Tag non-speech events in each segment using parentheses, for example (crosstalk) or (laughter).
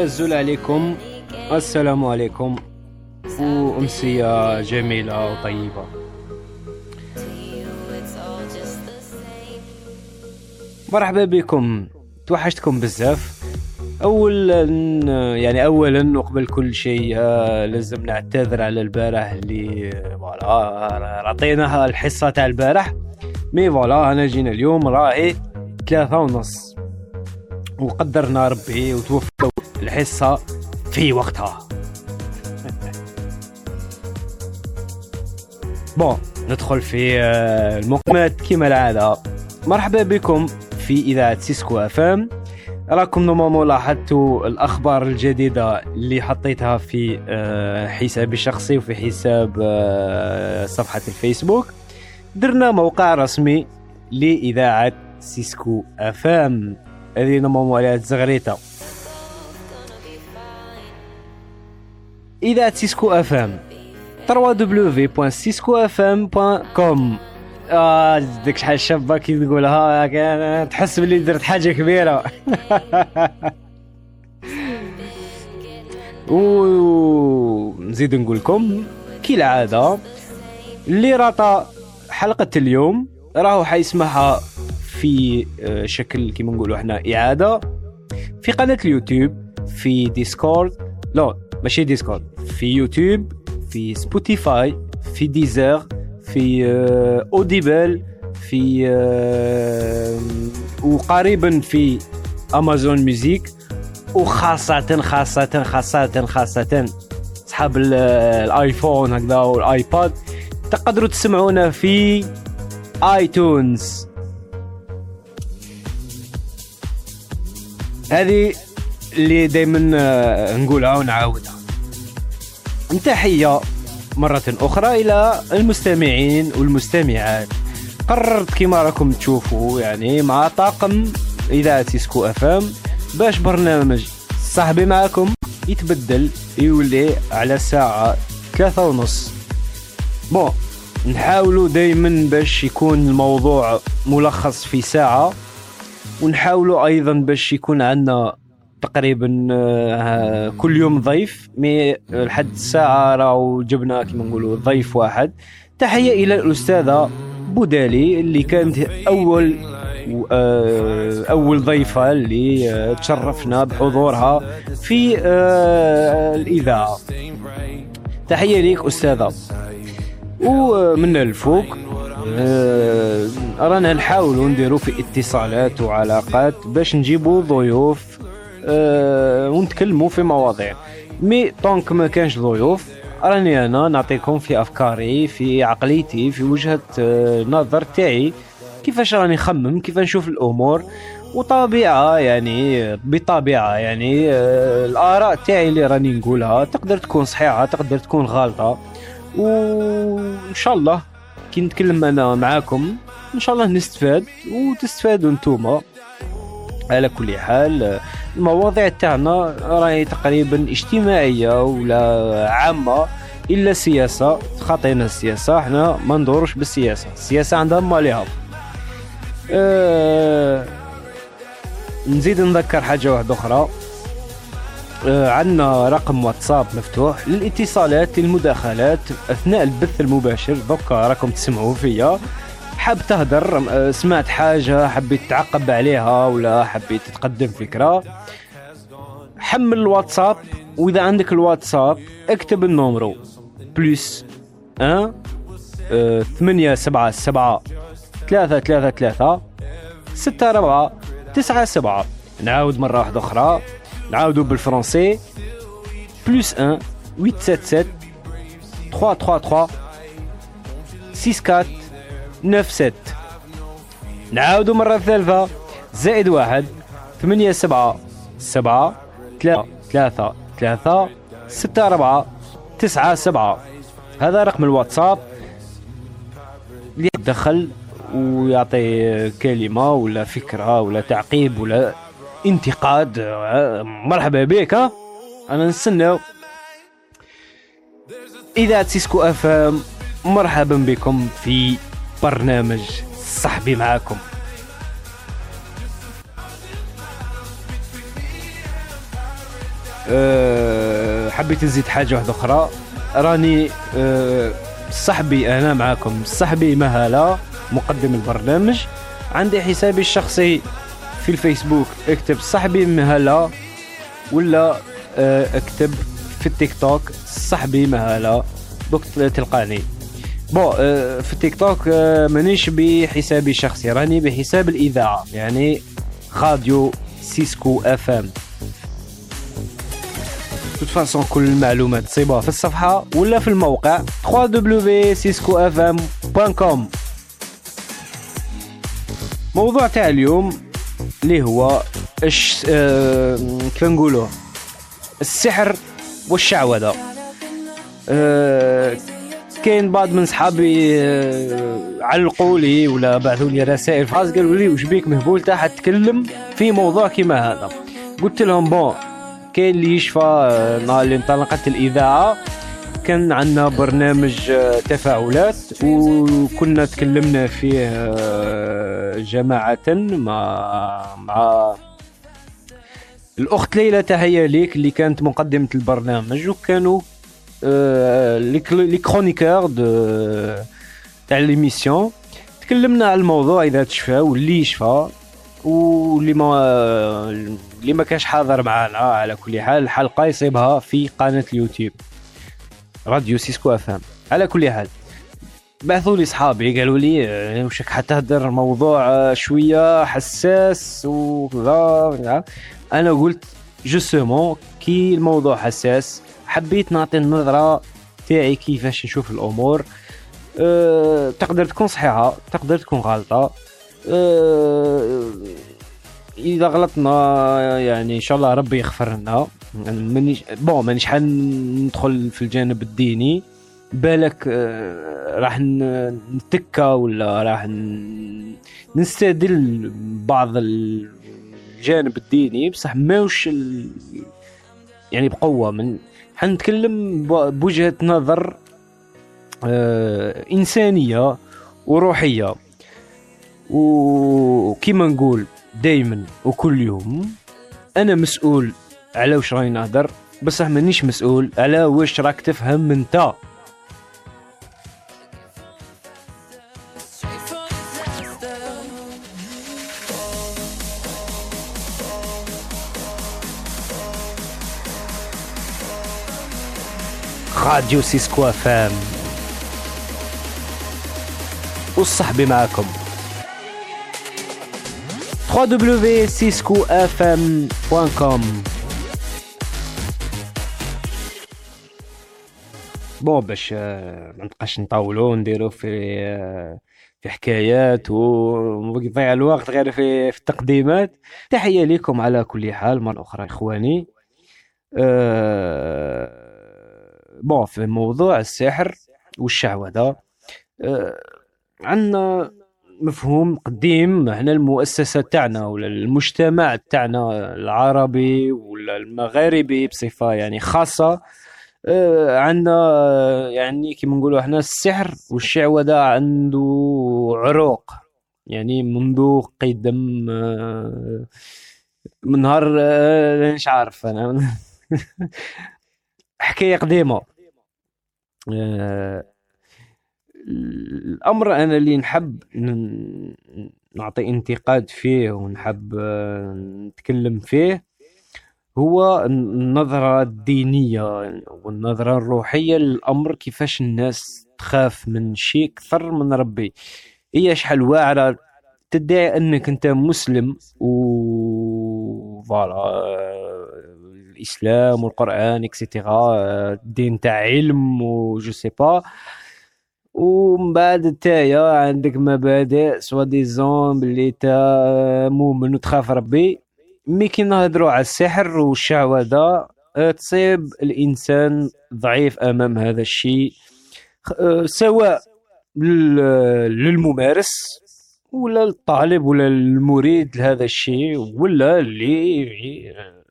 السلام عليكم. السلام عليكم. وأمسية جميلة وطيبة. مرحبا بكم. توحشتكم بزاف. اولا يعني اولا وقبل كل شيء آه، لازم نعتذر على البارح اللي voilà عطيناها الحصة تاع البارح. mais voilà أنا جينا اليوم راهي ثلاثة ونص. وقدرنا ربي ونوفوا الحصة في وقتها. bon. ندخل في آه، المقدمات. كما العادة مرحبا بكم في إذاعة سيسكو FM راكم normalement لاحظتوا الأخبار الجديدة اللي حطيتها في آه، حسابي الشخصي وفي حساب آه، صفحة الفيسبوك. درنا موقع رسمي لإذاعة سيسكو FM هذه normalement عليها الزغريته إذاعة سيسكو FM www.ciscofm.com آه ديك شحال شابه كي تقولها تحس باللي درت حاجة كبيرة. (laughs) ونزيد نقول لكم كالعادة اللي raté حلقة اليوم راهو حيسمعها في آه، شكل كيما نقولوا إحنا إعادة. في قناة اليوتيوب في ديسكورد لا ماشي ديسكورد في يوتيوب في سبوتيفاي في ديزر في آه، أوديبل في آه، وقريبا في أمازون ميوزيك وخاصة خاصة خاصة خاصة اصحاب ال- الآيفون هكذا والايباد تقدروا تسمعونا في آيتونز. هذه اللي دائما نقولها ونعاودها. تحية مرة أخرى إلى المستمعين والمستمعات. قررت كما راكم تشوفوا يعني مع طاقم إذاعة سيسكو FM باش برنامج صاحبي معكم يتبدل يولي على الساعة ثلاثة ونص. بون نحاولوا دايما باش يكون الموضوع ملخص في ساعة ونحاولوا أيضا باش يكون عندنا تقريبا آه، كل يوم ضيف. مي لحد الساعة راهو جبنا كما نقولوا ضيف واحد. تحية إلى الأستاذة بودالي اللي كانت أول آه، أول ضيفة اللي آه، تشرفنا بحضورها في الإذاعة. تحية ليك أستاذة. ومن الفوق رانا نحاولوا نديروا في اتصالات وعلاقات باش نجيبوا ضيوف آه، ونتكلموا في مواضيع. مي طونك ما كانش ضيوف. راني أنا نعطيكم في أفكاري في عقليتي في وجهة آه، نظر تاعي. كيفاش راني نخمم كيف نشوف الأمور. وطبيعة يعني بطبيعة يعني آه، الآراء تاعي اللي راني نقولها تقدر تكون صحيحة تقدر تكون غلطة. وإن شاء الله كي نتكلم أنا معاكم إن شاء الله نستفاد. وتستفادوا نتوما. على كل حال المواضيع تاعنا راهي تقريبا اجتماعية ولا عامة إلا السياسة خاطينا السياسة إحنا ما ندوروش بالسياسة السياسة عندها مالها أه نزيد نذكر حاجة واحدة أخرى. آه، عندنا رقم واتساب مفتوح للاتصالات للمداخلات أثناء البث المباشر دوكا راكم تسمعوا فيا. حاب تهدر؟ آه، سمعت حاجة؟ حبيت تعقب عليها ولا حبيت تقدم فكرة؟ حمل الواتساب. وإذا عندك الواتساب اكتب ال numéro plus 1 ثمانية سبعة سبعة ثلاثة ثلاثة ثلاثة ستة أربعة تسعة سبعة. نعاود مرة واحدة أخرى. نعاودو بالفرنسي. بلس 1 877 333 64 97 نعاودو مرة ثالثة. زائد واحد ثمانية سبعة سبعة ثلاثة ثلاثة ستة أربعة تسعة سبعة. هذا رقم الواتساب. اللي يدخل ويعطي كلمة ولا فكرة ولا تعقيب ولا انتقاد. مرحبا بك. ها أنا نستناو اذاعة سيسكو FM مرحبا بكم في برنامج صاحبي معاكم. أه حبيت نزيد حاجة واحدة أخرى. راني أه صاحبي أنا معاكم. صاحبي مهلا مقدم البرنامج. عندي حسابي الشخصي في الفيسبوك. اكتب صاحبي مهلا ولا أه اكتب في التيك توك صاحبي مهلا دوك تلقاني. bon أه في التيك توك أه مانيش بحسابي الشخصي راني بحساب الإذاعة يعني راديو سيسكو FM toute façon كل المعلومات تصيبوها في الصفحة ولا في الموقع www.ciscofm.com موضوع تاع اليوم اللي هو اش آه كيف نقولوه؟ السحر والشعوذة. آه كاين بعض من صحابي آه علقوا لي ولا بعثوا لي رسائل. فاز قالوا لي وش بيك مهبول؟ تاع تتكلم في موضوع كيما هذا. قلت لهم bon كاين اللي يشفى آه، نهار اللي انطلقت الإذاعة كان عندنا برنامج آه، تفاعلات وكنا تكلمنا فيه جماعة مع مع الأخت ليلى تحية ليك اللي كانت مقدمة البرنامج وكانوا les chroniqueurs deux تاع l'émission تكلمنا على الموضوع إذا تشفى واللي يشفى واللي ما اللي ما كانش حاضر معنا على كل حال الحلقة يصيبها في قناه اليوتيوب راديو سيسكو اف ام على كل حال بعثوا لي صحابي قالوا لي وشك حتهدر موضوع شوية حساس وكذا أنا قلت justement كي الموضوع حساس حبيت نعطي النظرة تاعي كيفاش نشوف الأمور. أه تقدر تكون صحيحة تقدر تكون غلطة. أه إذا غلطنا يعني إن شاء الله ربي يغفر لنا. مانيش بون مانيش حندخل في الجانب الديني. بالك أه راح نتكا ولا راح نستدل بعض الجانب الديني. بصح ماوش يعني بقوة من حنتكلم بوجهة نظر آه إنسانية وروحية. وكيما نقول دايما وكل يوم أنا مسؤول على واش راني نهضر؟ بصح مانيش مسؤول على واش راك تفهم أنت. راديو سيسكو أف أم وصحبي معاكم. www.ciscofm.com bon باش آه، ما نبقاش نطولوا نديروا في آه، في حكايات ويضيع الوقت غير في في التقديمات. تحية لكم على كل حال مرة أخرى إخواني. أه بون في موضوع السحر والشعوذه أه عندنا مفهوم قديم هنا المؤسسة تاعنا ولا المجتمع تاعنا العربي ولا المغاربي بصفة يعني خاصة. أه عندنا يعني كيما نقولوا إحنا السحر والشعوذه عنده عروق. يعني منذ قدم أه من نهار مش عارف أنا. (laughs) حكاية قديمة. الأمر أنا اللي نحب نعطي انتقاد فيه ونحب آه، نتكلم فيه هو النظرة الدينية والنظرة الروحية للأمر كيفاش الناس تخاف من شيء أكثر من ربي. هي شحال واعرة تدعي أنك أنت مسلم و voilà آه، الإسلام والقرآن et cetera الدين تاع علم و je sais pas ومن بعد نتايا عندك مبادئ soi-disant بلي نتا مؤمن وتخاف ربي. mais كي نهضروا على السحر والشعوذه آه، تصيب الإنسان ضعيف أمام هذا الشيء. آه، سواء للممارس ولا الطالب ولا المريد لهذا الشيء ولا اللي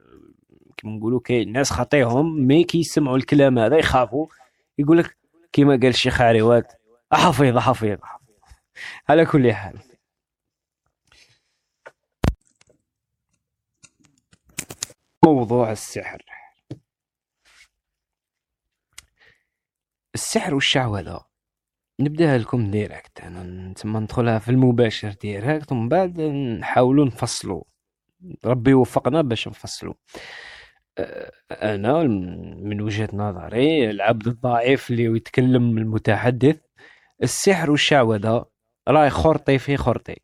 كيما نقولوا كاين ناس خاطيهم مي كيسمعوا الكلام هذا يخافوا. يقول لك كيما قال الشيخ عريوات حفيظ حفيظ على كل حال. موضوع السحر. السحر والشعوذة نبداها لكم direct أنا تما ندخلها في المباشر direct ومن بعد نحاولوا نفصلوا. ربي يوفقنا باش نفصلوا. أنا من وجهة نظري العبد الضعيف اللي يتكلم المتحدث السحر والشعوذة راي خرطي في خرطي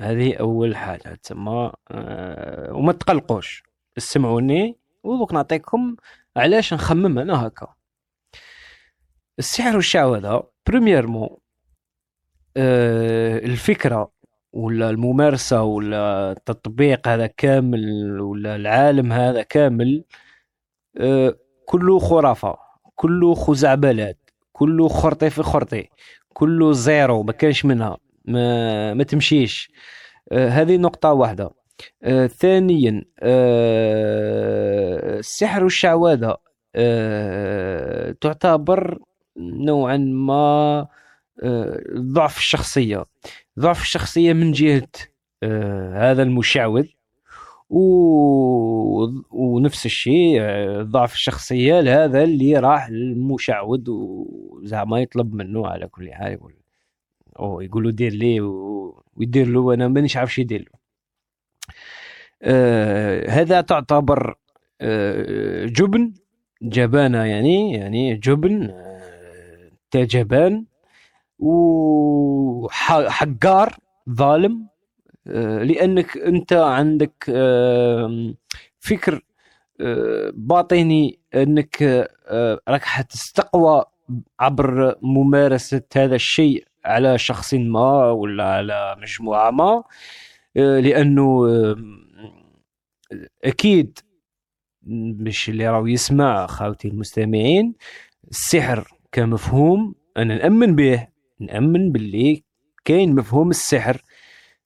هذه أول حاجة. تما أه وما تقلقوش. اسمعوني ودوك نعطيكم علاش نخمم أنا هكا. السحر والشعوذة premièrement أه الفكرة ولا الممارسة ولا التطبيق هذا كامل ولا العالم هذا كامل أه كله خرافة كله خزعبلات كله خرطي في خرطي كله zéro ما كانش منها ما, ما تمشيش. آه هذه نقطة واحدة. آه ثانيا آه السحر والشعوذة آه تعتبر نوعا ما آه ضعف الشخصية. ضعف الشخصية من جهة آه هذا المشعوذ. و... ونفس الشيء آه، ضعف الشخصية لهذا اللي راح للمشعوذ وزعما يطلب منه على كل حال يقول أو يقولوا دير لي ويدير له وأنا مانيش عارف يدير له. آه هذا تعتبر آه جبن جبانة يعني يعني جبن آه جبان. وحقار ظالم آه لأنك أنت عندك فكر آه باطني أنك آه راك حتستقوى عبر ممارسة هذا الشيء على شخص ما ولا على مجموعة ما لأنه أكيد مش اللي راهو يسمع خاوتي المستمعين السحر كمفهوم أنا نأمن به. نأمن باللي كاين مفهوم السحر.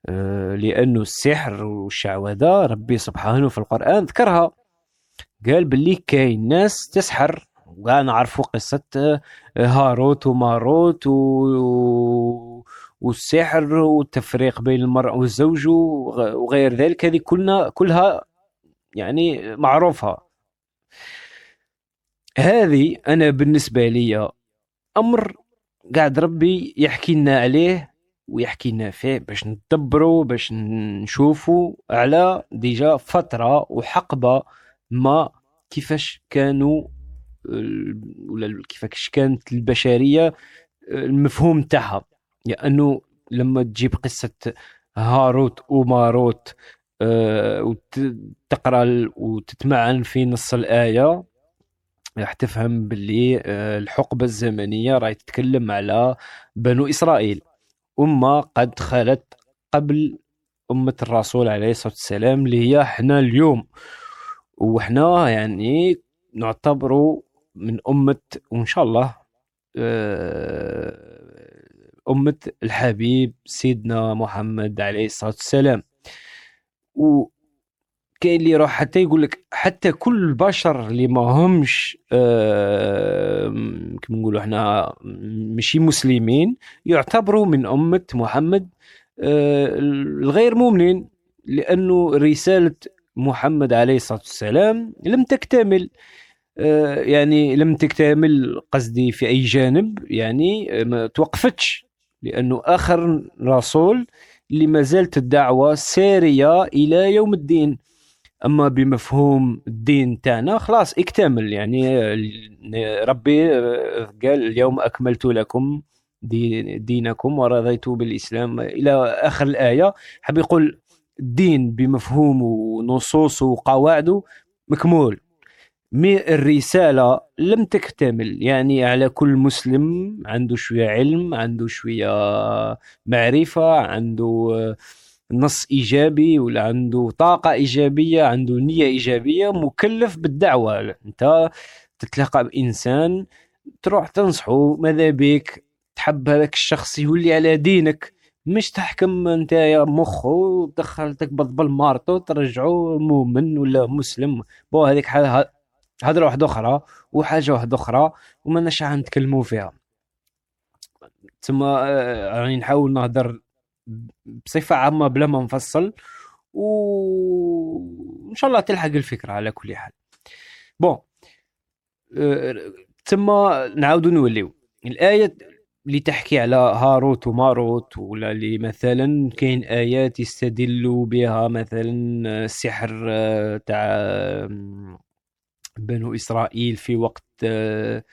آه، لأنه السحر والشعوذة ربي سبحانه في القرآن ذكرها. قال باللي كاين ناس تسحر ونعرفوا قصة آه، هاروت وماروت و... والسحر والتفريق بين المرء والزوج وغير ذلك. هذه كلنا كلها يعني معروفة. هذه أنا بالنسبة لي أمر قاعد ربي يحكي لنا عليه ويحكي لنا فيه باش ندبروا باش نشوفوا على déjà فترة وحقبة ما كيفاش كانوا ولا كيفاش كانت البشرية المفهوم تاعها. لأنه لما تجيب قصة هاروت وماروت أه وتقرا وتتمعن في نص الآية راح تفهم باللي أه الحقبة الزمنية راهي تتكلم على بنو إسرائيل. أمة قد خلت قبل أمة الرسول عليه الصلاة والسلام اللي هي إحنا اليوم. وحنا يعني نعتبروا من أمة وإن شاء الله آه، أمة الحبيب سيدنا محمد عليه الصلاة والسلام. وكاين اللي يروح حتى يقول لك حتى كل البشر اللي ما همش آه كما نقولوا إحنا ماشي مسلمين يعتبروا من أمة محمد آه الغير مؤمنين لأنه رسالة محمد عليه الصلاة والسلام لم تكتمل آه، يعني لم تكتمل قصدي في أي جانب يعني ما توقفتش لأنه آخر رسول اللي ما زالت الدعوة سارية إلى يوم الدين. أما بمفهوم الدين تاعنا خلاص اكتمل. يعني ربي قال اليوم أكملت لكم دينكم ورضيت بالإسلام. إلى آخر الآية حاب يقول الدين بمفهومه ونصوصه وقواعده مكمول. مي الرسالة لم تكتمل. يعني على كل مسلم عنده شوية علم عنده شوية معرفة عنده نص إيجابي ولا عنده طاقة إيجابية عنده نية إيجابية مكلف بالدعوة. أنت تتلاقى بإنسان تروح تنصحه ماذا بك؟ تحب هذاك الشخص يولي على دينك. مش تحكم أنت يا مخه وتدخل تقبض بالمارطو ترجعه مؤمن ولا مسلم. بو هذيك هضره واحدة أخرى وحاجة واحدة أخرى وما لناش نتكلموا فيها. ثم آه، راني نحاول نهضر بصفة عامة بلا ما نفصل وإن شاء الله تلحق الفكرة على كل حال. bon ثم نعاودوا نوليو. الآية اللي تحكي على هاروت وماروت ولا اللي مثلا كاين آيات يستدلوا بها مثلا السحر آه، تاع بنو إسرائيل في وقت آه،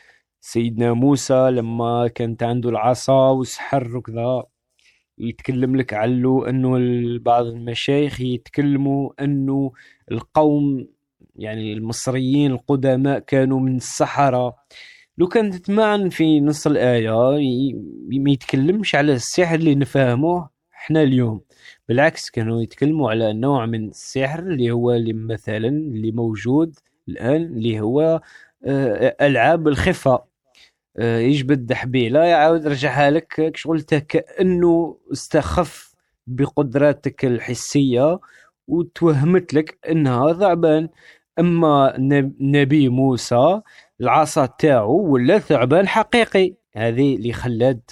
سيدنا موسى لما كانت عنده العصا وسحر وكذا. يتكلم لك على أنه بعض المشايخ يتكلموا انه القوم يعني المصريين القدماء كانوا من السحرة. لو كان تتمعن في نص الآية ما يتكلمش على السحر اللي نفهموه إحنا اليوم. بالعكس كانوا يتكلموا على نوع من السحر اللي هو اللي مثلا اللي موجود الآن اللي هو آه، ألعاب الخفة يجبد دحبيلة يعاود رجعها لك شغل كأنه استخف بقدراتك الحسية وتوهمت لك أنها ثعبان. أما نبي موسى العصا تاعو ولا ثعبان حقيقي. هذه اللي خلات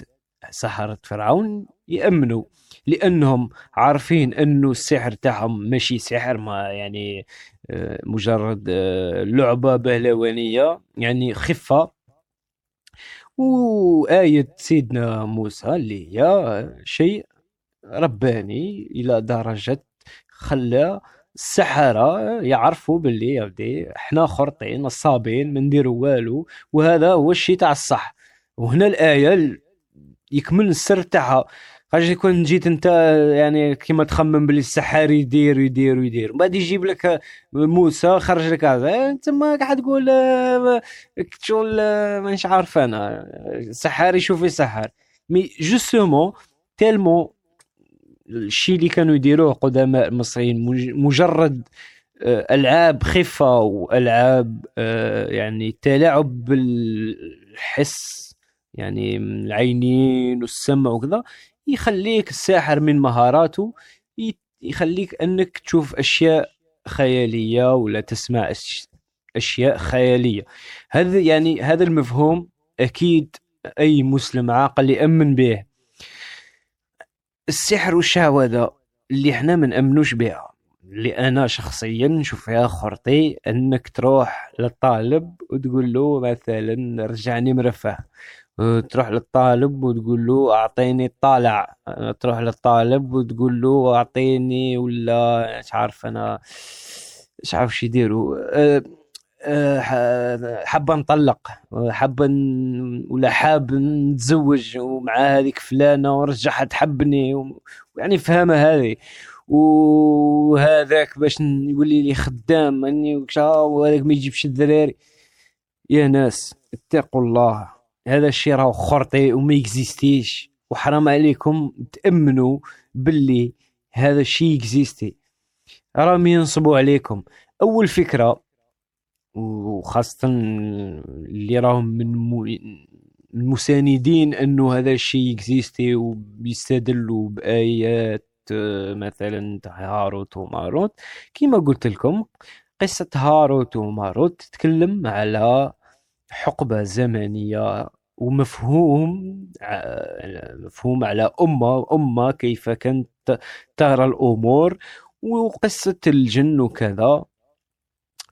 سحرة فرعون يأمنوا لأنهم عارفين أنه السحر تاعهم ماشي سحر ما يعني آه، مجرد آه، لعبة بهلوانية يعني خفة. وآية سيدنا موسى اللي هي شيء رباني إلى درجة خلى السحرة يعرفوا باللي يا ودي إحنا خرطين نصابين ما نديروا والو وهذا هو الشيء تاع الصح. وهنا الآية يكمل السر تاعها. خاطر يكون جيت انت يعني كيما تخمم باللي السحار يدير ويدير ويدير. من بعد يجيب لك موسى خرج لك هذا. انت ما قاعد تقول شغل مانيش عارف أنا. السحار يشوف يسحر mais justement tellement الشيء اللي كانوا يديروه قدماء المصريين مجرد آه، ألعاب خفة وألعاب آه، يعني تلاعب بالحس يعني العينين والسمع وكذا. يخليك الساحر من مهاراته يخليك أنك تشوف أشياء خيالية ولا تسمع أشياء خيالية. هذا يعني هذا المفهوم أكيد أي مسلم عاقل يأمن به. السحر والشعوذه اللي إحنا ما نأمنوش بها. اللي أنا شخصيا نشوف فيها خرطي أنك تروح للطالب وتقول له مثلا رجعني مرفه. تروح للطالب وتقول له أعطيني الطالع. تروح للطالب وتقول له أعطيني ولا مش عارف أنا مش عارف شو يديروا. أه، حابة نطلق حابة ولا حاب نتزوج ومع هذيك فلانة ورجعها تحبني يعني فهمها هذه وهذاك باش يولي لي خدام اني وهذاك ما يجيبش الذراري يا ناس اتقوا الله. هذا الشيء راه خرطي وما ي existe يش. وحرام عليكم تأمنوا باللي هذا الشيء existe راهم ينصبوا عليكم. أول فكرة وخاصة اللي راهم من المساندين أنه هذا الشيء existe ويستدلوا بآيات مثلا هاروت وماروت. كما قلت لكم قصة هاروت وماروت تتكلم على حقبة زمنية ومفهوم مفهوم على أمة أمة كيف كانت ترى الأمور وقصة الجن وكذا.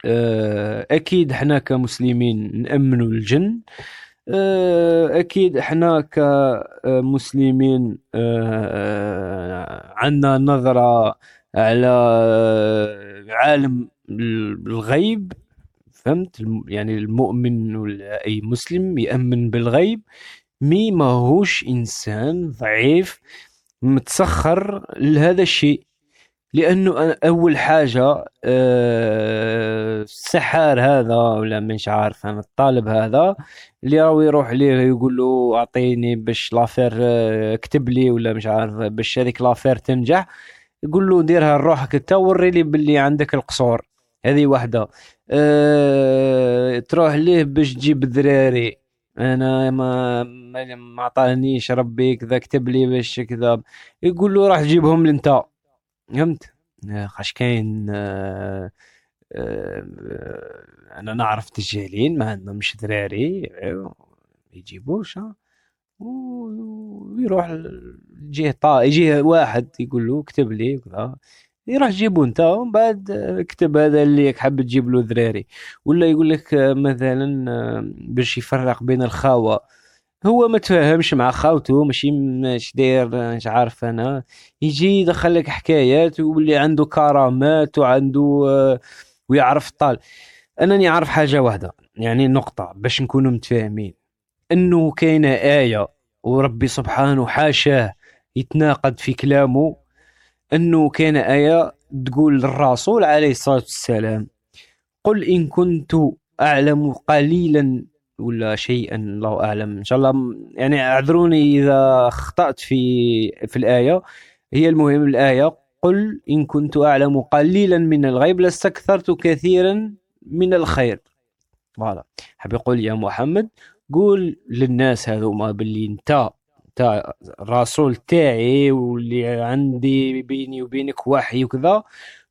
آه، أكيد إحنا كمسلمين نأمنوا الجن. آه، أكيد إحنا كمسلمين آه، عندنا نظرة على عالم الغيب. فهمت؟ يعني المؤمن ولا أي مسلم يأمن بالغيب. mais ماهوش إنسان ضعيف متسخر لهذا الشيء. لأنه أول حاجة آه، السحار هذا ولا مش عارف أنا الطالب هذا اللي راهو يروح ليه يقول له أعطيني باش l'affaire آه، اكتب لي ولا مش عارف باش هذيك l'affaire تنجح. يقول له ديرها لروحك انت وري لي باللي عندك القصور. هذه واحدة أه... تروح ليه باش تجيب الذراري أنا ما ما عطانيش ربي كذا كتب لي باش كذا. يقول له راح تجيبهم لانت فهمت؟ خاش كاين؟ أه... أه... أنا نعرف تجهلين ما عندهمش ذراري يجيبوش ويروح يجيه طا يجيه واحد يقول له اكتب لي كذا. يروح جيبو انت ومن بعد اكتب هذا اللي حاب تجيب له ذراري ولا يقول لك مثلا باش يفرق بين الخاوة. هو ما تفاهمش مع خاوته ماشي مش داير مش عارف أنا. يجي يدخل لك حكايات ويولي عنده كرامات وعنده آه، ويعرف طال أنا نعرف حاجة واحدة يعني نقطة باش نكونوا متفاهمين. إنه كاينة آية وربي سبحانه حاشاه يتناقض في كلامه أنه كاينة آية تقول للرسول عليه الصلاة والسلام قل إن كنت أعلم قليلا ولا شيئا الله أعلم. إن شاء الله يعني أعذروني إذا أخطأت في في الآية. هي المهم الآية قل إن كنت أعلم قليلا من الغيب لاستكثرت كثيرا من الخير. فوالا. حاب يقول يا محمد قول للناس هذوما باللي انت انت الرسول تاعي واللي عندي بيني وبينك وحي وكذا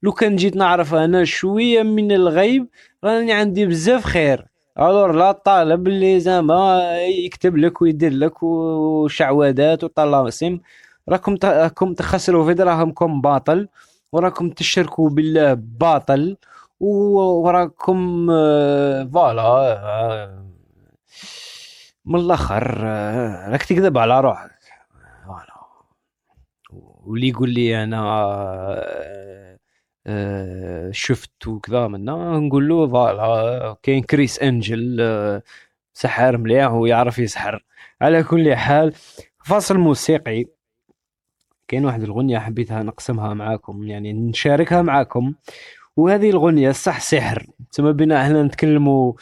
لو كان جيت نعرف أنا شوية من الغيب راني عندي بزاف خير. ألور لا طالب اللي زعما يكتب لك ويدير لك وشعوذات وطلاسم راكم راكم تخسروا في دراهمكم باطل وراكم تشركوا بالله باطل وراكم آه، voilà آه، من الآخر آه، راك تكذب على روحك. واللي يقول لي أنا شفت وكذا منا نقول له voilà كاين كريس أنجل سحار مليح ويعرف يسحر. على كل حال فاصل موسيقي. كاين واحد الاغنيه حبيتها نقسمها معاكم يعني نشاركها معاكم. وهذه الاغنيه صح سحر. تما بنا إحنا نتكلموا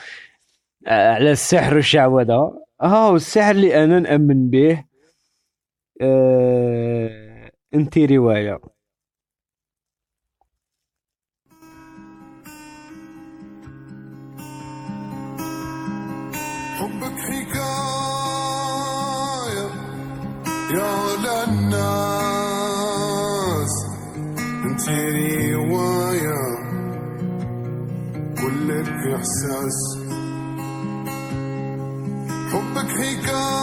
آه، على السحر والشعوذة. ها السحر اللي أنا نأمن به أه... أنت رواية. حبك حكاية يا للناس أنت رواية كلك إحساس. حبك حكايه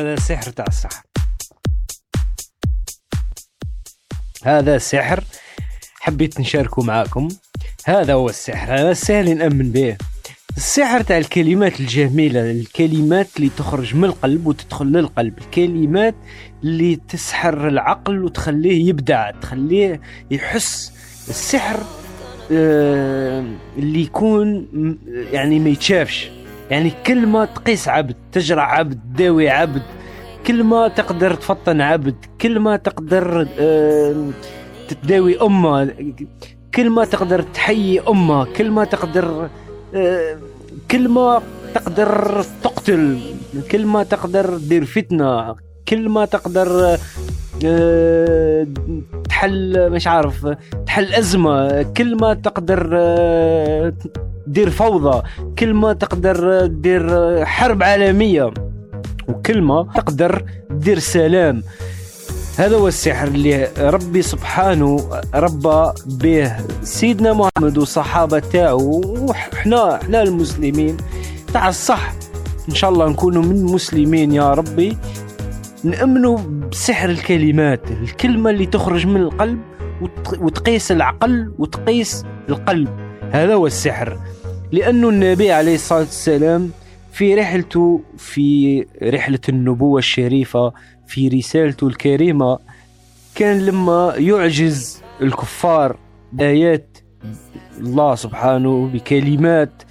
هذا سحر تاع السحر. هذا سحر حبيت نشاركه معاكم. هذا هو السحر هذا السحر نأمن به. السحر تاع الكلمات الجميلة الكلمات اللي تخرج من القلب وتدخل للقلب الكلمات اللي تسحر العقل وتخليه يبدع تخليه يحس. السحر آه، اللي يكون يعني ما يتشافش. يعني كلمة تقيس عبد تجرع عبد تداوي عبد كلمة تقدر تفطن عبد كلمة تقدر آه، تداوي أمة كلمة تقدر تحيي أمة كلمة تقدر آه، كلمة تقدر تقتل كلمة تقدر تدير فتنة كلمة تقدر آه، تحل مش عارف تحل أزمة كلمة تقدر آه، تدير فوضى كلمة تقدر تدير حرب عالمية وكلمة تقدر تدير سلام. هذا هو السحر اللي ربي سبحانه ربى به سيدنا محمد والصحابة تاعو وحنا حنا المسلمين. تاع الصح إن شاء الله نكونوا من المسلمين يا ربي. نأمنوا بسحر الكلمات الكلمة اللي تخرج من القلب وت- وتقيس العقل وتقيس القلب. هذا هو السحر. لأن النبي عليه الصلاة والسلام في رحلته في رحلة النبوة الشريفة في رسالته الكريمة كان لما يعجز الكفار بآيات الله سبحانه بكلمات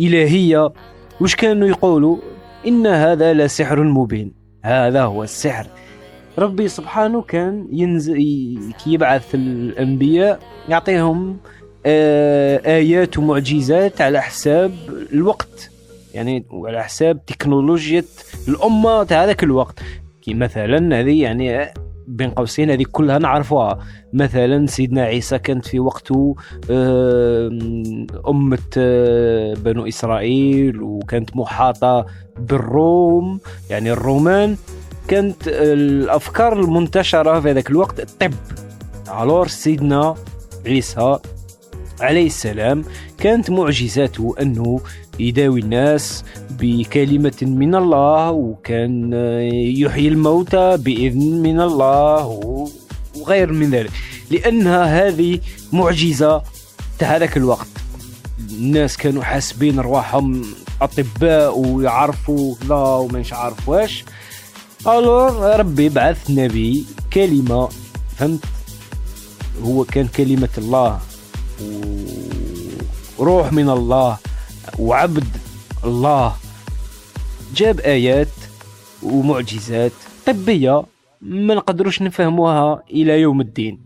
إلهية وش كانوا يقولوا؟ إن هذا لسحر مبين. هذا هو السحر. ربي سبحانه كان ينزل يبعث الأنبياء يعطيهم آه، آيات ومعجزات على حساب الوقت. يعني وعلى حساب تكنولوجيا الأمة تاع هذاك الوقت. كي مثلا هذه يعني بين قوسين هذه كلها نعرفوها. مثلا سيدنا عيسى كانت في وقته آه، أمة آه، بنو إسرائيل وكانت محاطة بالروم. يعني الرومان كانت الأفكار المنتشرة في ذاك الوقت الطب الور سيدنا عيسى عليه السلام كانت معجزاته أنه يداوي الناس بكلمة من الله وكان يحيي الموتى بإذن من الله وغير من ذلك. لأنها هذه معجزة تاع هذاك الوقت. الناس كانوا حاسبين رواحهم أطباء ويعرفوا كذا ومش عارف واش. الور ربي بعث نبي كلمة فهمت؟ هو كان كلمة الله وروح من الله وعبد الله. جاب آيات ومعجزات طبية ما نقدروش نفهموها إلى يوم الدين.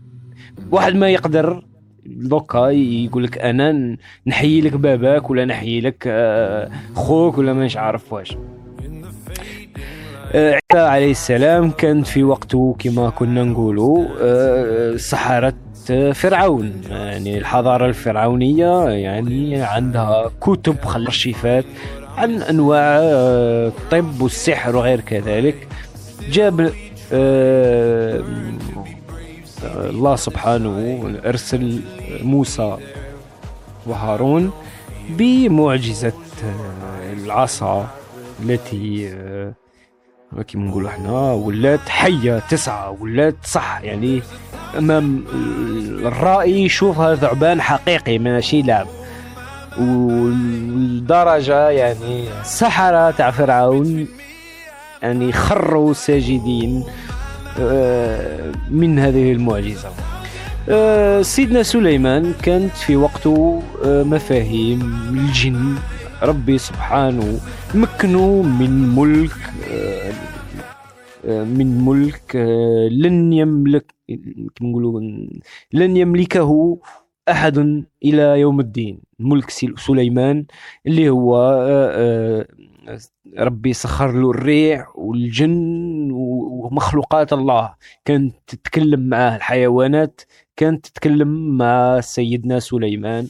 واحد ما يقدر دوكا يقول لك أنا نحيي لك باباك ولا نحيي لك آه، خوك ولا مانيش عارف واش. عيسى عليه السلام كان في وقته كما كنا نقولوا آه، سحرة آه، فرعون. يعني الحضارة الفرعونية يعني عندها كتب خل أرشيفات عن أنواع آه، الطب والسحر وغير كذلك. جاب آه، الله سبحانه أرسل موسى وهارون بمعجزة آه، العصا التي آه، كيما نقولوا إحنا ولات حية تسعى ولات صح يعني أمام الرائي يشوفها ثعبان حقيقي ماشي لعب. والدرجة يعني السحرة تاع فرعون يعني خروا ساجدين آه، من هذه المعجزة. آه، سيدنا سليمان كانت في وقته آه، مفاهيم الجن ربي سبحانه مكنه من ملك آه، آه، من ملك آه، لن يملك نقولوا؟ لن يملكه أحد إلى يوم الدين. ملك سليمان اللي هو ربي سخر له الريح والجن ومخلوقات الله. كانت تتكلم معاه الحيوانات كانت تتكلم مع سيدنا سليمان.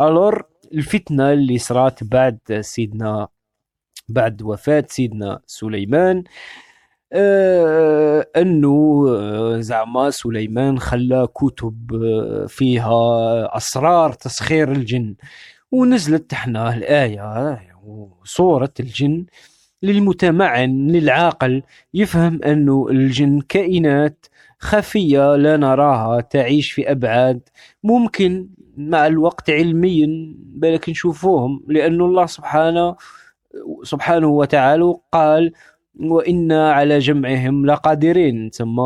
ألور الفتنة اللي صارت بعد سيدنا بعد وفاة سيدنا سليمان. آه أنه آه، زعما سليمان خلى كتب آه، فيها أسرار تسخير الجن. ونزلت إحنا الآية وصورة الجن للمتمعن للعاقل يفهم أنه الجن كائنات خفية لا نراها تعيش في أبعاد ممكن مع الوقت علميا بالك نشوفوهم لأن الله سبحانه سبحانه وتعالى قال وإنا على جمعهم لقادرين ثم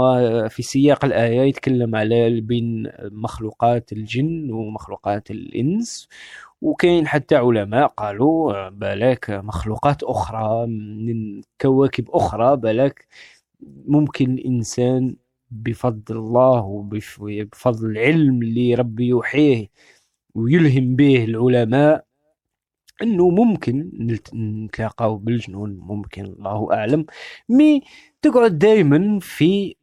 في سياق الآية يتكلم على بين مخلوقات الجن ومخلوقات الإنس وكاين حتى علماء قالوا بالك مخلوقات أخرى من كواكب أخرى بالك ممكن الإنسان بفضل الله وبفضل العلم اللي ربي يوحيه ويلهم به العلماء إنه ممكن نتلاقاو بالجنون ممكن الله أعلم. مي تقعد دائما في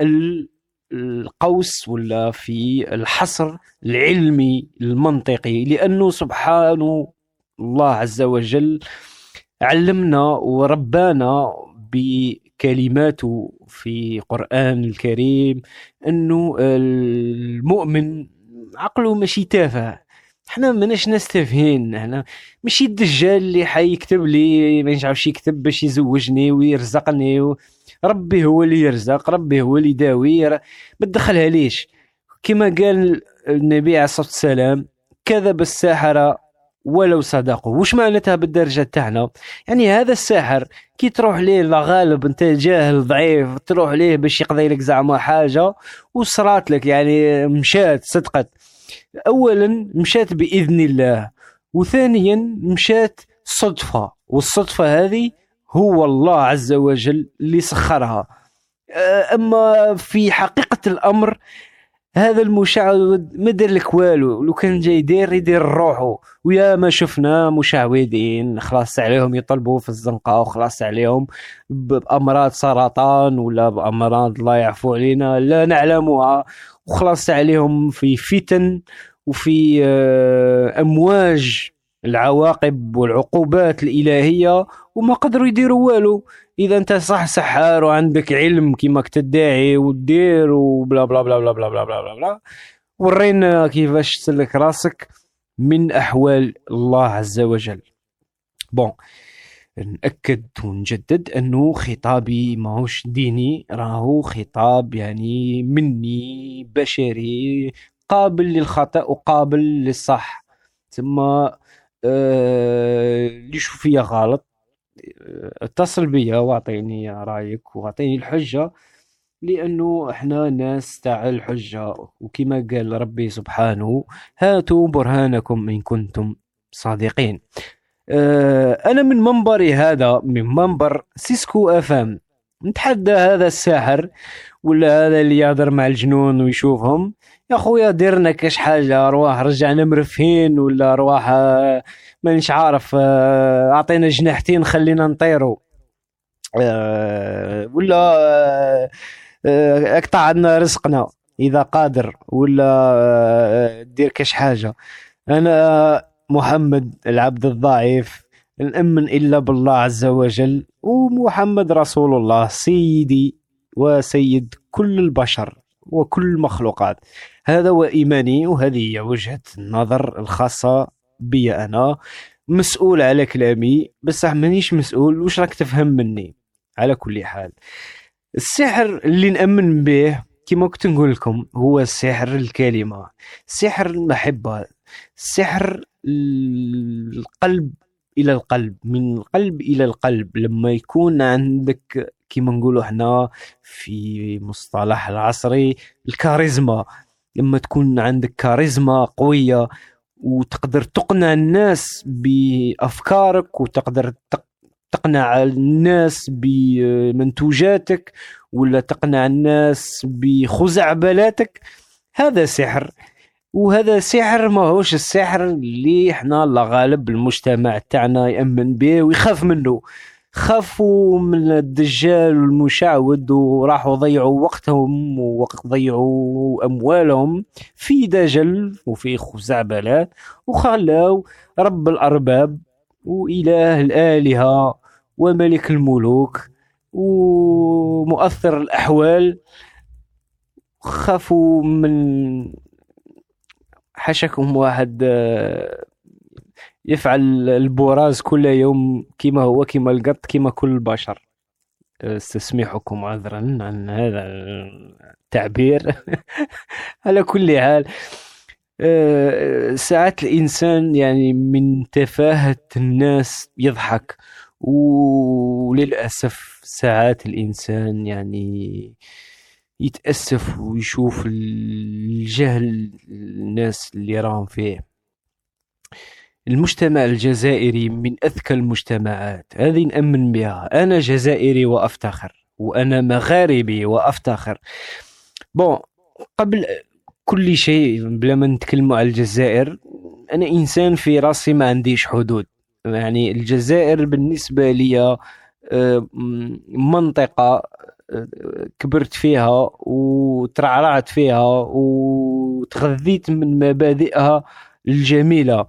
ال- القوس ولا في الحصر العلمي المنطقي لأنه سبحانه الله عز وجل علمنا وربانا بكلماته في قرآن الكريم أنه المؤمن عقله ماشي تافه. إحنا ماناش ناس تافهين إحنا ماشي الدجال اللي حيكتب لي ما يعرفش يكتب باش يزوجني ويرزقني و... ربي هو اللي يرزق ربي هو اللي يداوي ما تدخلها ليش؟ كما قال النبي عليه الصلاة والسلام كذب الساحرة ولو صدقوا. وش معناتها بالدرجة تاعنا؟ يعني هذا الساحر كي تروح ليه لا غالب انت جاهل ضعيف تروح ليه باش يقضي لك زعما حاجة وصرات لك يعني مشات صدقت. اولا مشات بإذن الله وثانيا مشات صدفة والصدفة هذه هو الله عز وجل اللي سخرها. أما في حقيقة الأمر هذا المشعوذ ما دار لك والو. لو كان جاي يدير يدير روحه ويا ما شفنا مشعوذين خلاص عليهم يطلبوا في الزنقة وخلاص عليهم بأمراض سرطان ولا بأمراض الله يعفو علينا لا نعلمها. وخلاص عليهم في فتن وفي آه، أمواج العواقب والعقوبات الإلهية وما قدروا يديروا والو. إذا أنت صح سحار وعندك علم كيما تدعي ودير وبلا بلا بلا بلا بلا بلا بلا بلا. ورينا كيفاش تسلك راسك من أحوال الله عز وجل. بون نأكد ونجدد أنه خطابي ماهوش ديني راهو خطاب يعني مني بشري قابل للخطأ وقابل للصح. ثم آه، اللي يشوف فيا غلط. اتصل بيا واعطيني رأيك واعطيني الحجة لأنه إحنا ناس تاع الحجة. وكما قال ربي سبحانه هاتوا برهانكم إن كنتم صادقين. آه، أنا من منبري هذا من منبر سيسكو أف أم. نتحدى هذا الساحر ولا هذا اللي يهضر مع الجنون ويشوفهم؟ يا خويا ديرنا كاش حاجة ارواح رجعنا مرفهين ولا ارواح آه، مانيش عارف آه، اعطينا جناحتين خلينا نطيروا آه، ولا آه، آه، اقطع عنا رزقنا إذا قادر ولا آه، دير كاش حاجة. أنا محمد العبد الضعيف نأمن إلا بالله عز وجل ومحمد رسول الله سيدي وسيد كل البشر. وكل المخلوقات. هذا هو إيماني وهذه هي وجهة النظر الخاصة بي أنا. مسؤول على كلامي بس مانيش مسؤول وش راك تفهم مني؟ على كل حال. السحر اللي نأمن به كما كنت نقول لكم هو سحر الكلمة سحر المحبة سحر القلب إلى القلب من القلب إلى القلب. لما يكون عندك كما نقولوا إحنا في مصطلح العصري الكاريزما. لما تكون عندك كاريزما قوية وتقدر تقنع الناس بأفكارك وتقدر تق- تقنع الناس بمنتوجاتك ولا تقنع الناس بخزعبلاتك هذا سحر. وهذا سحر ما هوش السحر اللي إحنا الله غالب المجتمع تاعنا يأمن به ويخاف منه. خافوا من الدجال والمشعوذ وراحوا ضيعوا وقتهم وضيعوا أموالهم في دجل وفي خزعبلات وخلاو رب الأرباب وإله الآلهة وملك الملوك ومؤثر الأحوال. خافوا من حشكهم واحد آه، يفعل البراز كل يوم كما هو كما القط كما كل البشر. استسمحكم عذرا عن هذا التعبير. (laughs) على كل حال آه، ساعات الإنسان يعني من تفاهة الناس يضحك وللأسف ساعات الإنسان يعني يتأسف ويشوف الجهل الناس اللي راهم فيه. المجتمع الجزائري من أذكى المجتمعات. هذه نأمن بها. أنا جزائري وأفتخر وأنا مغاربي وأفتخر. بون قبل كل شيء بلا ما نتكلموا على الجزائر أنا إنسان في راسي ما عنديش حدود. يعني الجزائر بالنسبة لي آه، منطقة آه، كبرت فيها وترعرعت فيها وتغذيت من مبادئها الجميلة.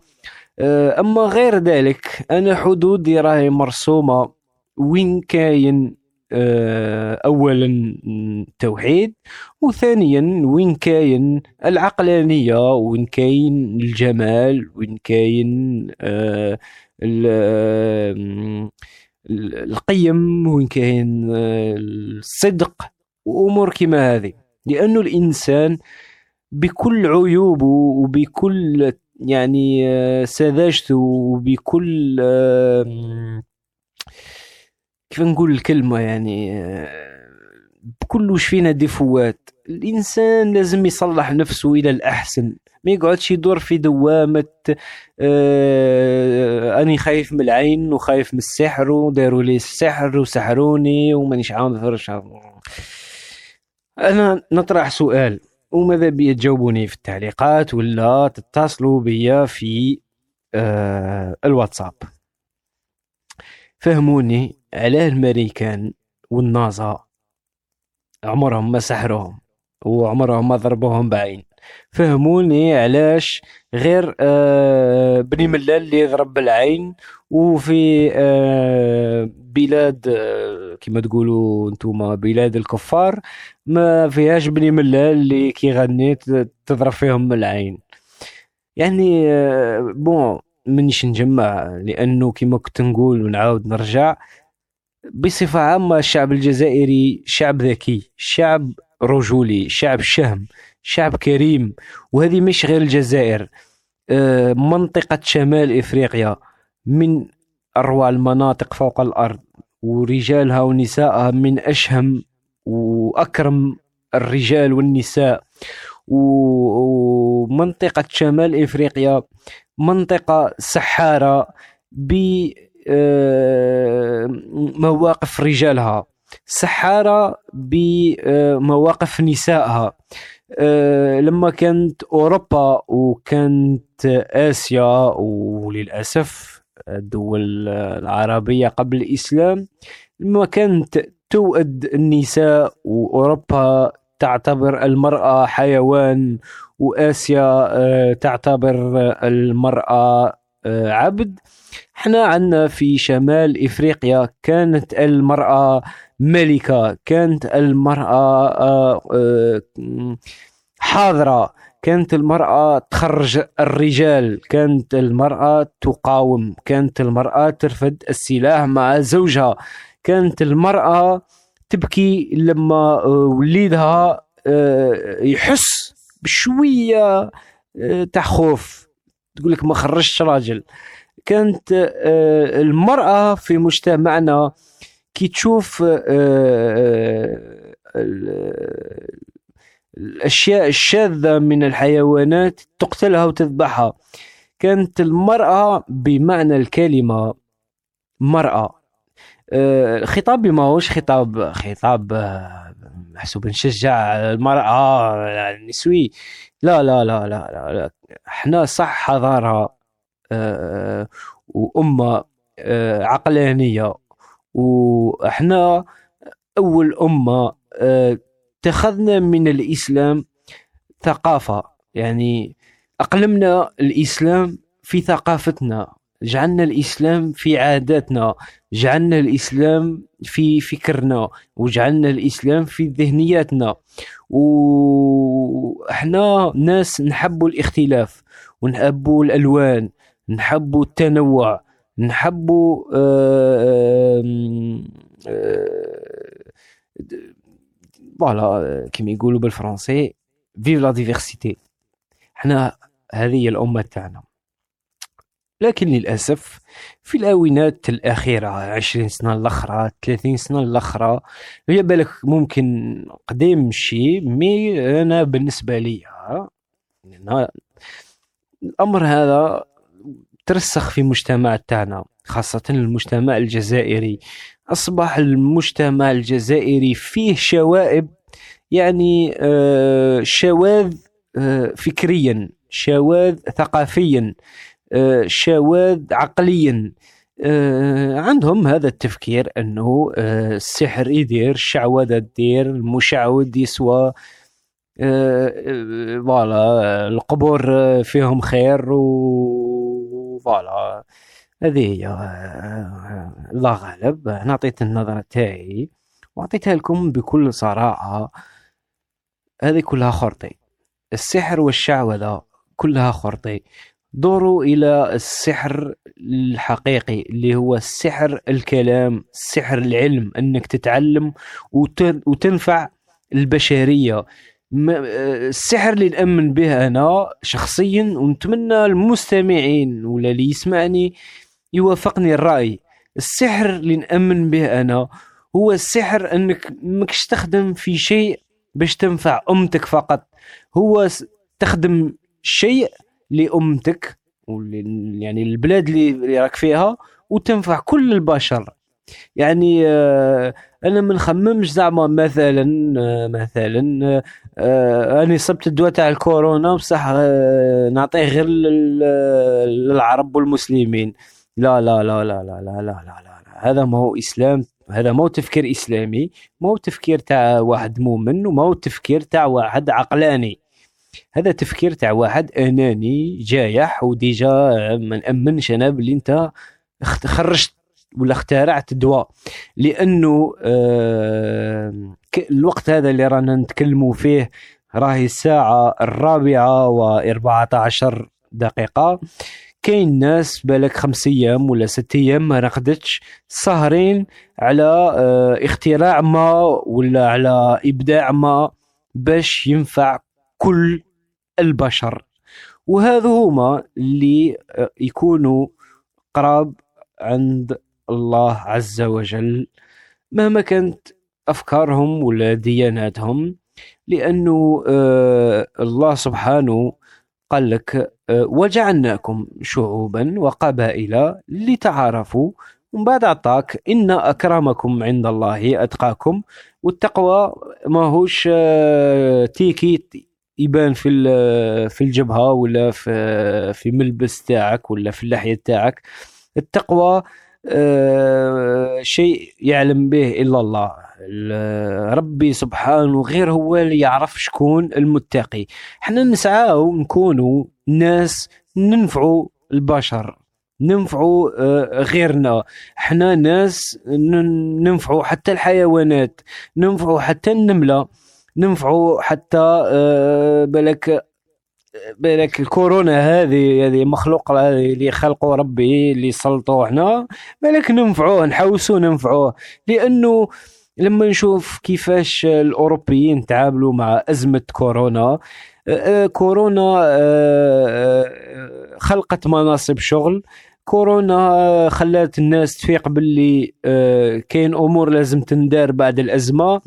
آه، أما غير ذلك أنا حدودي راهي مرسومة وين كاين آه، أولا التوحيد وثانيا وين كاين العقلانية وين كاين الجمال وين كاين آه، ال- القيم وين كاين الصدق وأمور كما هذه. لأنه الإنسان بكل عيوبه وبكل يعني آه، سذاجته وبكل كيف نقول الكلمة يعني آه، بكل وش فينا ديفوات الإنسان لازم يصلح نفسه إلى الأحسن. ما يقعدش يدور في دوامة آه أني خايف من العين وخايف من السحر وداروا لي السحر وسحروني ومانيش عارف أنا نطرح سؤال. وماذا بي تجاوبوني في التعليقات ولا تتصلوا بيا في آه الواتساب. فهموني علاه الامريكان والنازا. عمرهم ما سحروهم وعمرهم ما ضربوهم بعين. فهموني علاش غير آه بني ملال اللي يضرب بالعين وفي آه بلاد آه كما تقولوا أنتم بلاد الكفار ما فيهاش بني ملال اللي كيغني تضرب فيهم بالعين يعني آه، بون منيش نجمع لأنه كما كنت نقول ونعاود نرجع بصفة عامة الشعب الجزائري شعب ذكي شعب رجولي شعب شهم شعب كريم وهذه مش غير الجزائر. آه، منطقة شمال إفريقيا من أروع المناطق فوق الأرض ورجالها ونسائها من أشهم وأكرم الرجال والنساء. ومنطقة شمال إفريقيا منطقة سحارة بمواقف رجالها. سحارة بمواقف نسائها. آه، لما كانت أوروبا وكانت آسيا وللأسف الدول العربية قبل الإسلام. لما كانت توأد النساء وأوروبا تعتبر المرأة حيوان وآسيا آه، تعتبر المرأة آه، عبد. إحنا عندنا في شمال إفريقيا كانت المرأة ملكة كانت المرأة آه، حاضرة. كانت المرأة تخرج الرجال كانت المرأة تقاوم كانت المرأة ترفد السلاح مع زوجها. كانت المرأة تبكي لما آه، وليدها آه، يحس بشوية آه، تاع خوف. تقول لك ما خرجتش راجل. كانت المرأة في مجتمعنا كي تشوف الأشياء الشاذة من الحيوانات تقتلها وتذبحها. كانت المرأة بمعنى الكلمة مرأة. آه، خطابي ما هوش خطاب خطاب آه، محسوب نشجع المرأة النسوي لا لا لا لا لا, لا. إحنا صح حضارة آه، وأمة آه، عقلانية. وإحنا أول أمة آه، اتخذنا من الإسلام ثقافة. يعني أقلمنا الإسلام في ثقافتنا جعلنا الإسلام في عاداتنا جعلنا الإسلام في فكرنا وجعلنا الإسلام في ذهنياتنا. وإحنا ناس نحب الاختلاف ونحب الألوان نحب التنوع نحب آه، فوالا كيما يقولوا بالفرنسي vive la diversité حنا هذه هي الأمة تاعنا لكن للأسف في الآونات الأخيرة عشرين سنة الأخرى ثلاثين سنة الأخرى هي بالك ممكن قديم شي mais أنا بالنسبة لي أنا الأمر هذا ترسخ في مجتمع تاعنا خاصة المجتمع الجزائري. أصبح المجتمع الجزائري فيه شوائب يعني آه، شواذ آه، فكريا شواذ ثقافيا آه، شواذ عقليا. عندهم هذا التفكير أنه السحر يدير الشعوذة تدير المشعوذ يسوى. voilà القبور فيهم خير و voilà. هذه هي آه، الله غالب. أنا أعطيت النظرة تاعي وأعطيتها لكم بكل صراحة. هذه كلها خرطي. السحر والشعوذة كلها خرطي. دوروا إلى السحر الحقيقي اللي هو السحر الكلام السحر العلم أنك تتعلم وت- وتنفع البشرية. ما- آه، السحر اللي نأمن به أنا شخصيا ونتمنى المستمعين ولا اللي يسمعني يوافقني الرأي. السحر اللي نأمن به أنا هو السحر أنك ماكش تخدم في شيء باش تنفع أمتك فقط. هو تخدم شيء لأمتك يعني البلاد اللي راك فيها وتنفع كل البشر. يعني آه، أنا ما نخممش زعما مثلا آه، مثلا آه، أنا صبت الدواء تاع الكورونا بصح نعطيه غير لل- للعرب والمسلمين. لا لا لا لا لا لا لا لا, لا. هذا ما هو إسلام هذا ما هو تفكير إسلامي ما هو تفكير تاع واحد مؤمن وما هو تفكير تاع واحد عقلاني. هذا تفكير تاع واحد أناني جايح وديجا ما نامنش أنا باللي انت خرجت ولا اخترعت دواء. لأنه آه الوقت هذا اللي رانا نتكلموا فيه راهي الساعة الرابعة و14 دقيقة. كاين ناس بالك خمس أيام ولا ست أيام ما رقدتش سهرين على آه، اختراع ما ولا على إبداع ما باش ينفع كل البشر. وهذا هما اللي آه، يكونوا قراب عند الله عز وجل مهما كانت أفكارهم ولا دياناتهم لأنه آه، الله سبحانه قال لك آه، وجعلناكم شعوبا وقبائل لتعارفوا. ومن بعد عطاك إن أكرمكم عند الله أتقاكم. والتقوى ماهوش آه، تيكي يبان في في الجبهة ولا في في ملبس تاعك ولا في اللحية تاعك. التقوى آه، شيء يعلم به إلا الله. ال- ربي سبحانه غير هو اللي يعرف شكون المتقي. إحنا نسعاو نكونوا ناس ننفعوا البشر ننفعوا آه، غيرنا. إحنا ناس ننفعوا حتى الحيوانات ننفعوا حتى النملة ننفعوا حتى آه، بالك بالك الكورونا هذه هذه مخلوق هذه اللي خلقوا ربي اللي سلطوه هنا بالك ننفعوه نحوسوا ننفعوه. لأنه لما نشوف كيفاش الأوروبيين تعاملوا مع أزمة كورونا كورونا خلقت مناصب شغل. كورونا خلات الناس تفيق باللي كاين أمور لازم تندار بعد الأزمة.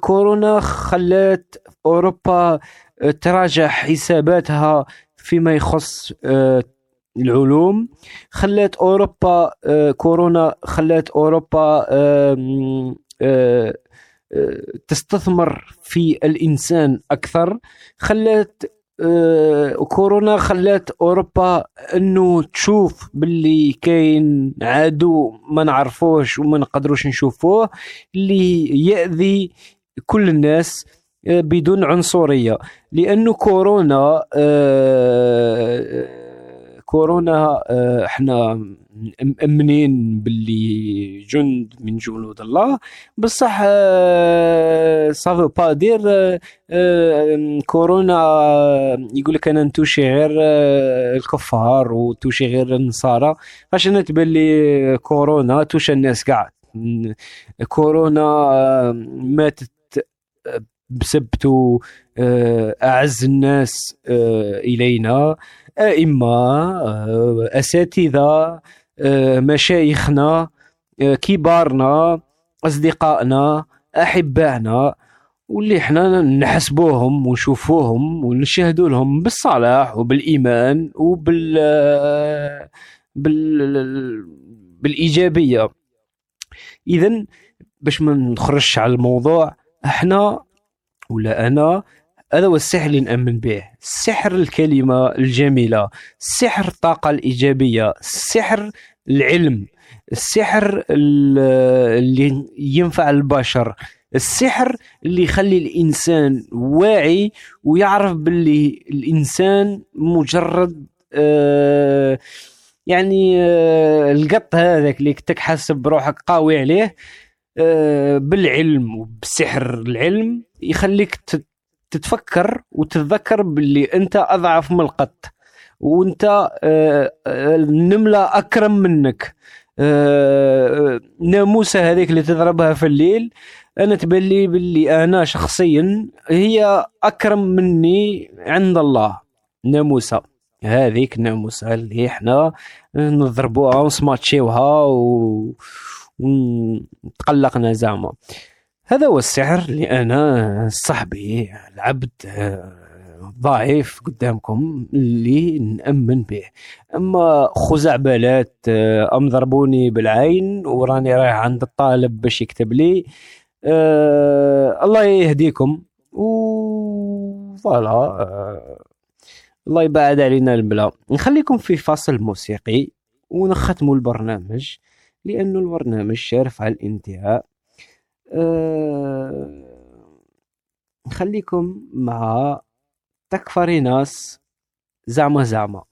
كورونا خلات أوروبا تراجع حساباتها فيما يخص العلوم. خلات أوروبا كورونا خلات أوروبا تستثمر في الإنسان أكثر. خلات آه، كورونا خلات أوروبا إنه تشوف باللي كاين عدو ما نعرفوش وما نقدروش نشوفوه اللي يأذي كل الناس آه، بدون عنصرية. لأنه كورونا آه، كورونا آه، إحنا مأمنين باللي جند من جنود الله. بصح سافو با دير كورونا آه، يقول لك أنا نتوشي غير آه، الكفار وتوشي غير النصارى. عشان تبان لي كورونا توشى الناس كاع كورونا آه، ماتت آه، أعز الناس إلينا. أئمة أساتذة مشايخنا آه، كبارنا أصدقائنا أحبائنا واللي إحنا نحسبوهم ونشوفوهم ونشهدوا لهم بالصلاح وبالإيمان وبال آه، بال بالإيجابية. اذا باش ما نخرجش على الموضوع إحنا ولا أنا هذا هو السحر اللي نأمن به. سحر الكلمة الجميلة سحر الطاقة الإيجابية سحر العلم السحر ال- اللي ينفع البشر السحر اللي يخلي الإنسان واعي ويعرف باللي الإنسان مجرد آه يعني آه القط هذاك اللي كنتك حاسب بروحك قاوي عليه آه بالعلم وبسحر العلم يخليك تتفكر وتتذكر باللي انت اضعف من القط وانت آه، آه، النملة اكرم منك. آه، ناموسة هذيك اللي تضربها في الليل أنا تبان لي باللي أنا شخصيا هي اكرم مني عند الله. ناموسة هذيك الناموسة اللي إحنا نضربوها ونسماتشيوها و... وتقلقنا زعما. هذا هو السحر اللي أنا صاحبي العبد آه، ضعيف قدامكم اللي نأمن به. أما خزعبلات آه، أم ضربوني بالعين وراني رايح عند الطالب باش يكتب لي آه الله يهديكم. و فوالا آه الله يبعد علينا البلا. نخليكم في فصل موسيقي ونختموا البرنامج لأنه البرنامج شارف على الانتهاء. آه نخليكم مع تكفري ناس زعما زعما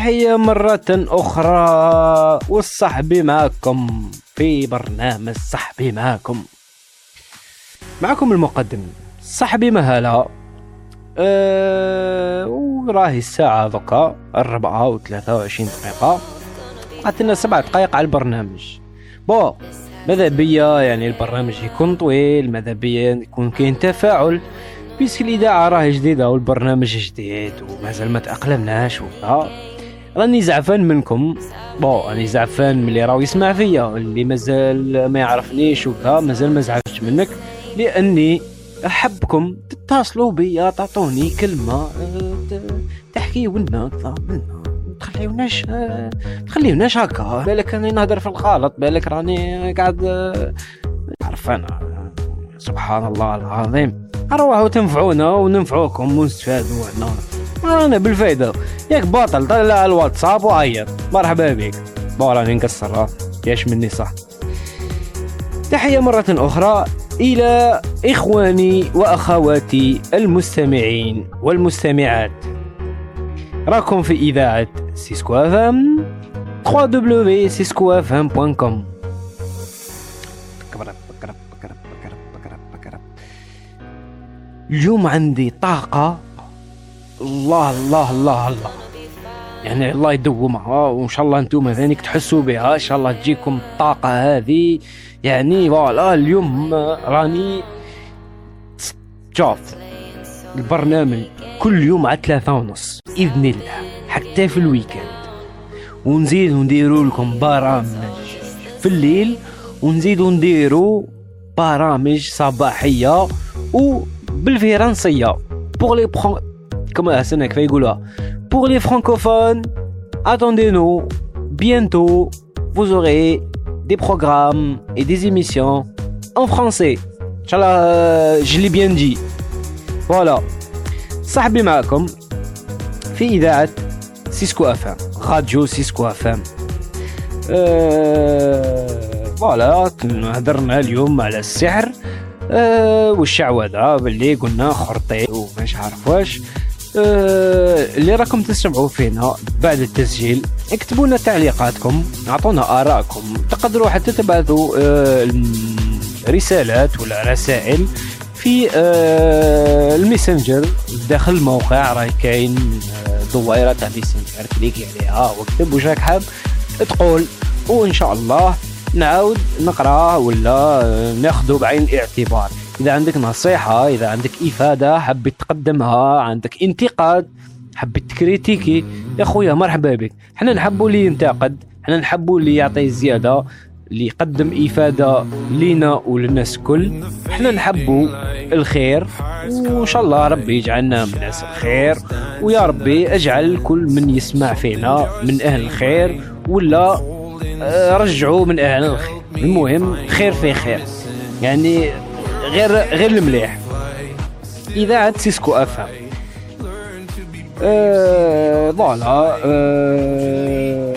تحية مرة أخرى والصحبي معكم في برنامج صحبي معكم. معكم المقدم صحبي مهلا. أه وراهي الساعة ذكا الربعة وثلاثة وعشرين دقيقة. بقات لنا سبع دقائق على البرنامج. بو ماذا بيا؟ يعني البرنامج يكون طويل ماذا بيا؟ يكون كاين تفاعل. بيسك الإذاعة راهي جديدة والبرنامج جديد ومازال ما تأقلمناش وكذا راني زعفان منكم. بو راني زعفان من اللي راهو يسمع فيا اللي مازال ما يعرفنيش وكذا مازال ما زعفتش منك لأني أحبكم. تتصلوا بيا تعطوني كلمة تحكيو لنا منا تخليوناش تخليوناش هكا. بالك راني نهضر في الغلط بالك راني قاعد نعرف أنا سبحان الله العظيم. أروحوا تنفعونا وننفعوكم ونستفادوا إحنا أنا بالفايده ياك باطل طلع الواتساب وعيط. مرحبا بك. بو راني ها ياش مني صح. تحية مرة أخرى إلى إخواني وأخواتي المستمعين والمستمعات. راكم في إذاعة سيسكو أفام www.ciscofm.com اليوم عندي طاقة الله الله الله الله. يعني الله يدومها وان شاء الله أنتم ذلك تحسوا بها. إن شاء الله تجيكم الطاقة هذه. يعني voilà اليوم راني شوف البرنامج كل يوم على ثلاثة ونص بإذن الله حتى في ال week-end. ونزيد نديروا لكم برامج في الليل ونزيد نديروا برامج صباحية وبالفرنسية les Fran... كما حسن كيف يقولها pour les francophones attendez-nous. Bientôt vous aurez des programmes et des émissions en français. ان شاء الله je l'ai bien dit voilà صاحبي معكم في اذاعه سيسكو اف ام راديو سيسكو اف ام أه voilà هضرنا اليوم على السحر أه والشعوذه باللي قلنا خرطي ومش عارف واش أه اللي راكم تسمعوا فينا بعد التسجيل اكتبوا لنا تعليقاتكم اعطونا آرائكم تقدروا حتى تبعثوا أه رسالات ولا رسائل في أه الميسنجر داخل الموقع راه كاين آه، دويره تاع ميسنجر cliquer عليها واكتب واش راك حاب تقول وإن شاء الله نعاود نقراه ولا آه، ناخذه بعين الاعتبار. إذا عندك نصيحة إذا عندك إفادة حبيت تقدمها عندك انتقاد حبيت ت critiquer يا خويا مرحبا بك. حنا نحبوا اللي ينتقد حنا نحبوا اللي يعطي زيادة اللي يقدم إفادة لينا وللناس الكل حنا نحبوا الخير وإن شاء الله ربي يجعلنا من ناس الخير. ويا ربي أجعل كل من يسمع فينا من أهل الخير ولا آه، رجعوا من أهل الخير. المهم خير في خير. يعني غير غير المليح. اذاعه سيسكو اف ام أه voilà أه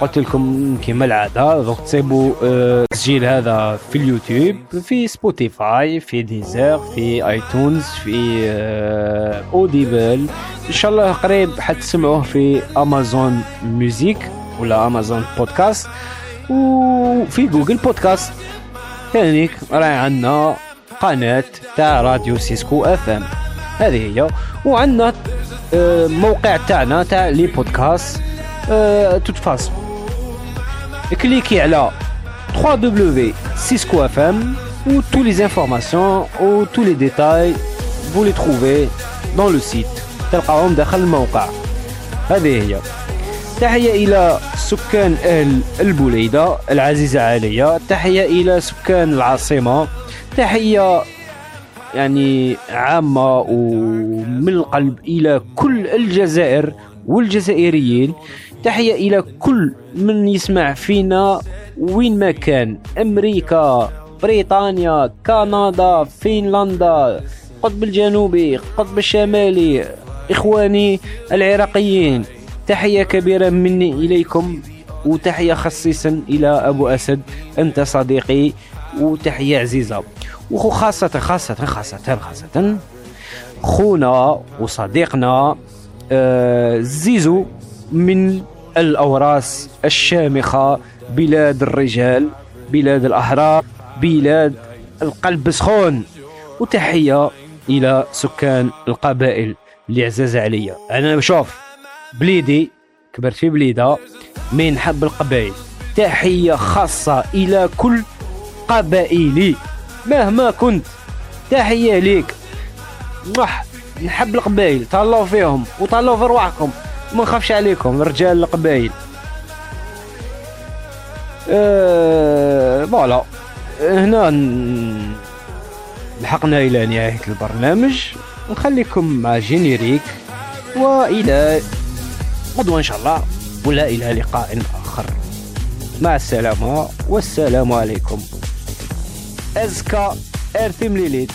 قلت لكم كما العادة. دوك تسيبوا أه تسجيل هذا في اليوتيوب في سبوتيفاي في ديزر في آيتونز في أه أوديبل. إن شاء الله قريب حتسمعوه في أمازون ميوزيك ولا أمازون بودكاست. وفي جوجل بودكاست. ثانيك راه عندنا قناة تاع راديو سيسكو اف ام هذه هي. وعندنا آه، موقع تاعنا تاع لي بودكاست توت فاسون كليكي على www.cisco.fm où tous les informations ou tous les détails vous les trouvez dans le site. تلقاهم داخل الموقع. هذه هي. تحية إلى سكان أهل البوليدة العزيزة عليا. تحية إلى سكان العاصمة. تحية يعني عامة ومن القلب إلى كل الجزائر والجزائريين. تحية إلى كل من يسمع فينا وين ما كان. أمريكا بريطانيا كندا فنلندا القطب الجنوبي القطب الشمالي إخواني العراقيين. تحية كبيرة مني إليكم وتحية خصيصا إلى أبو أسد أنت صديقي وتحية عزيزة. وخاصة خاصة خاصة خاصة خونا وصديقنا آه، زيزو من الأوراس الشامخة بلاد الرجال بلاد الأحرار بلاد القلب سخون. وتحية إلى سكان القبائل اللي عزاز عليا. أنا شوف بليدي كبرت في بليدة من حب القبائل. تحية خاصة إلى كل قبائلي مهما كنت تحية ليك. مح نحب القبائل. تهلاو فيهم وتهلاو في رواحكم. ما نخافش عليكم رجال القبائل. أه فوالا. هنا لحقنا إلى نهاية البرنامج. نخليكم مع جينيريك. وإلى غدوه إن شاء الله ولا إلى لقاء آخر. مع السلامة والسلام عليكم. أزكى ارثم ليليت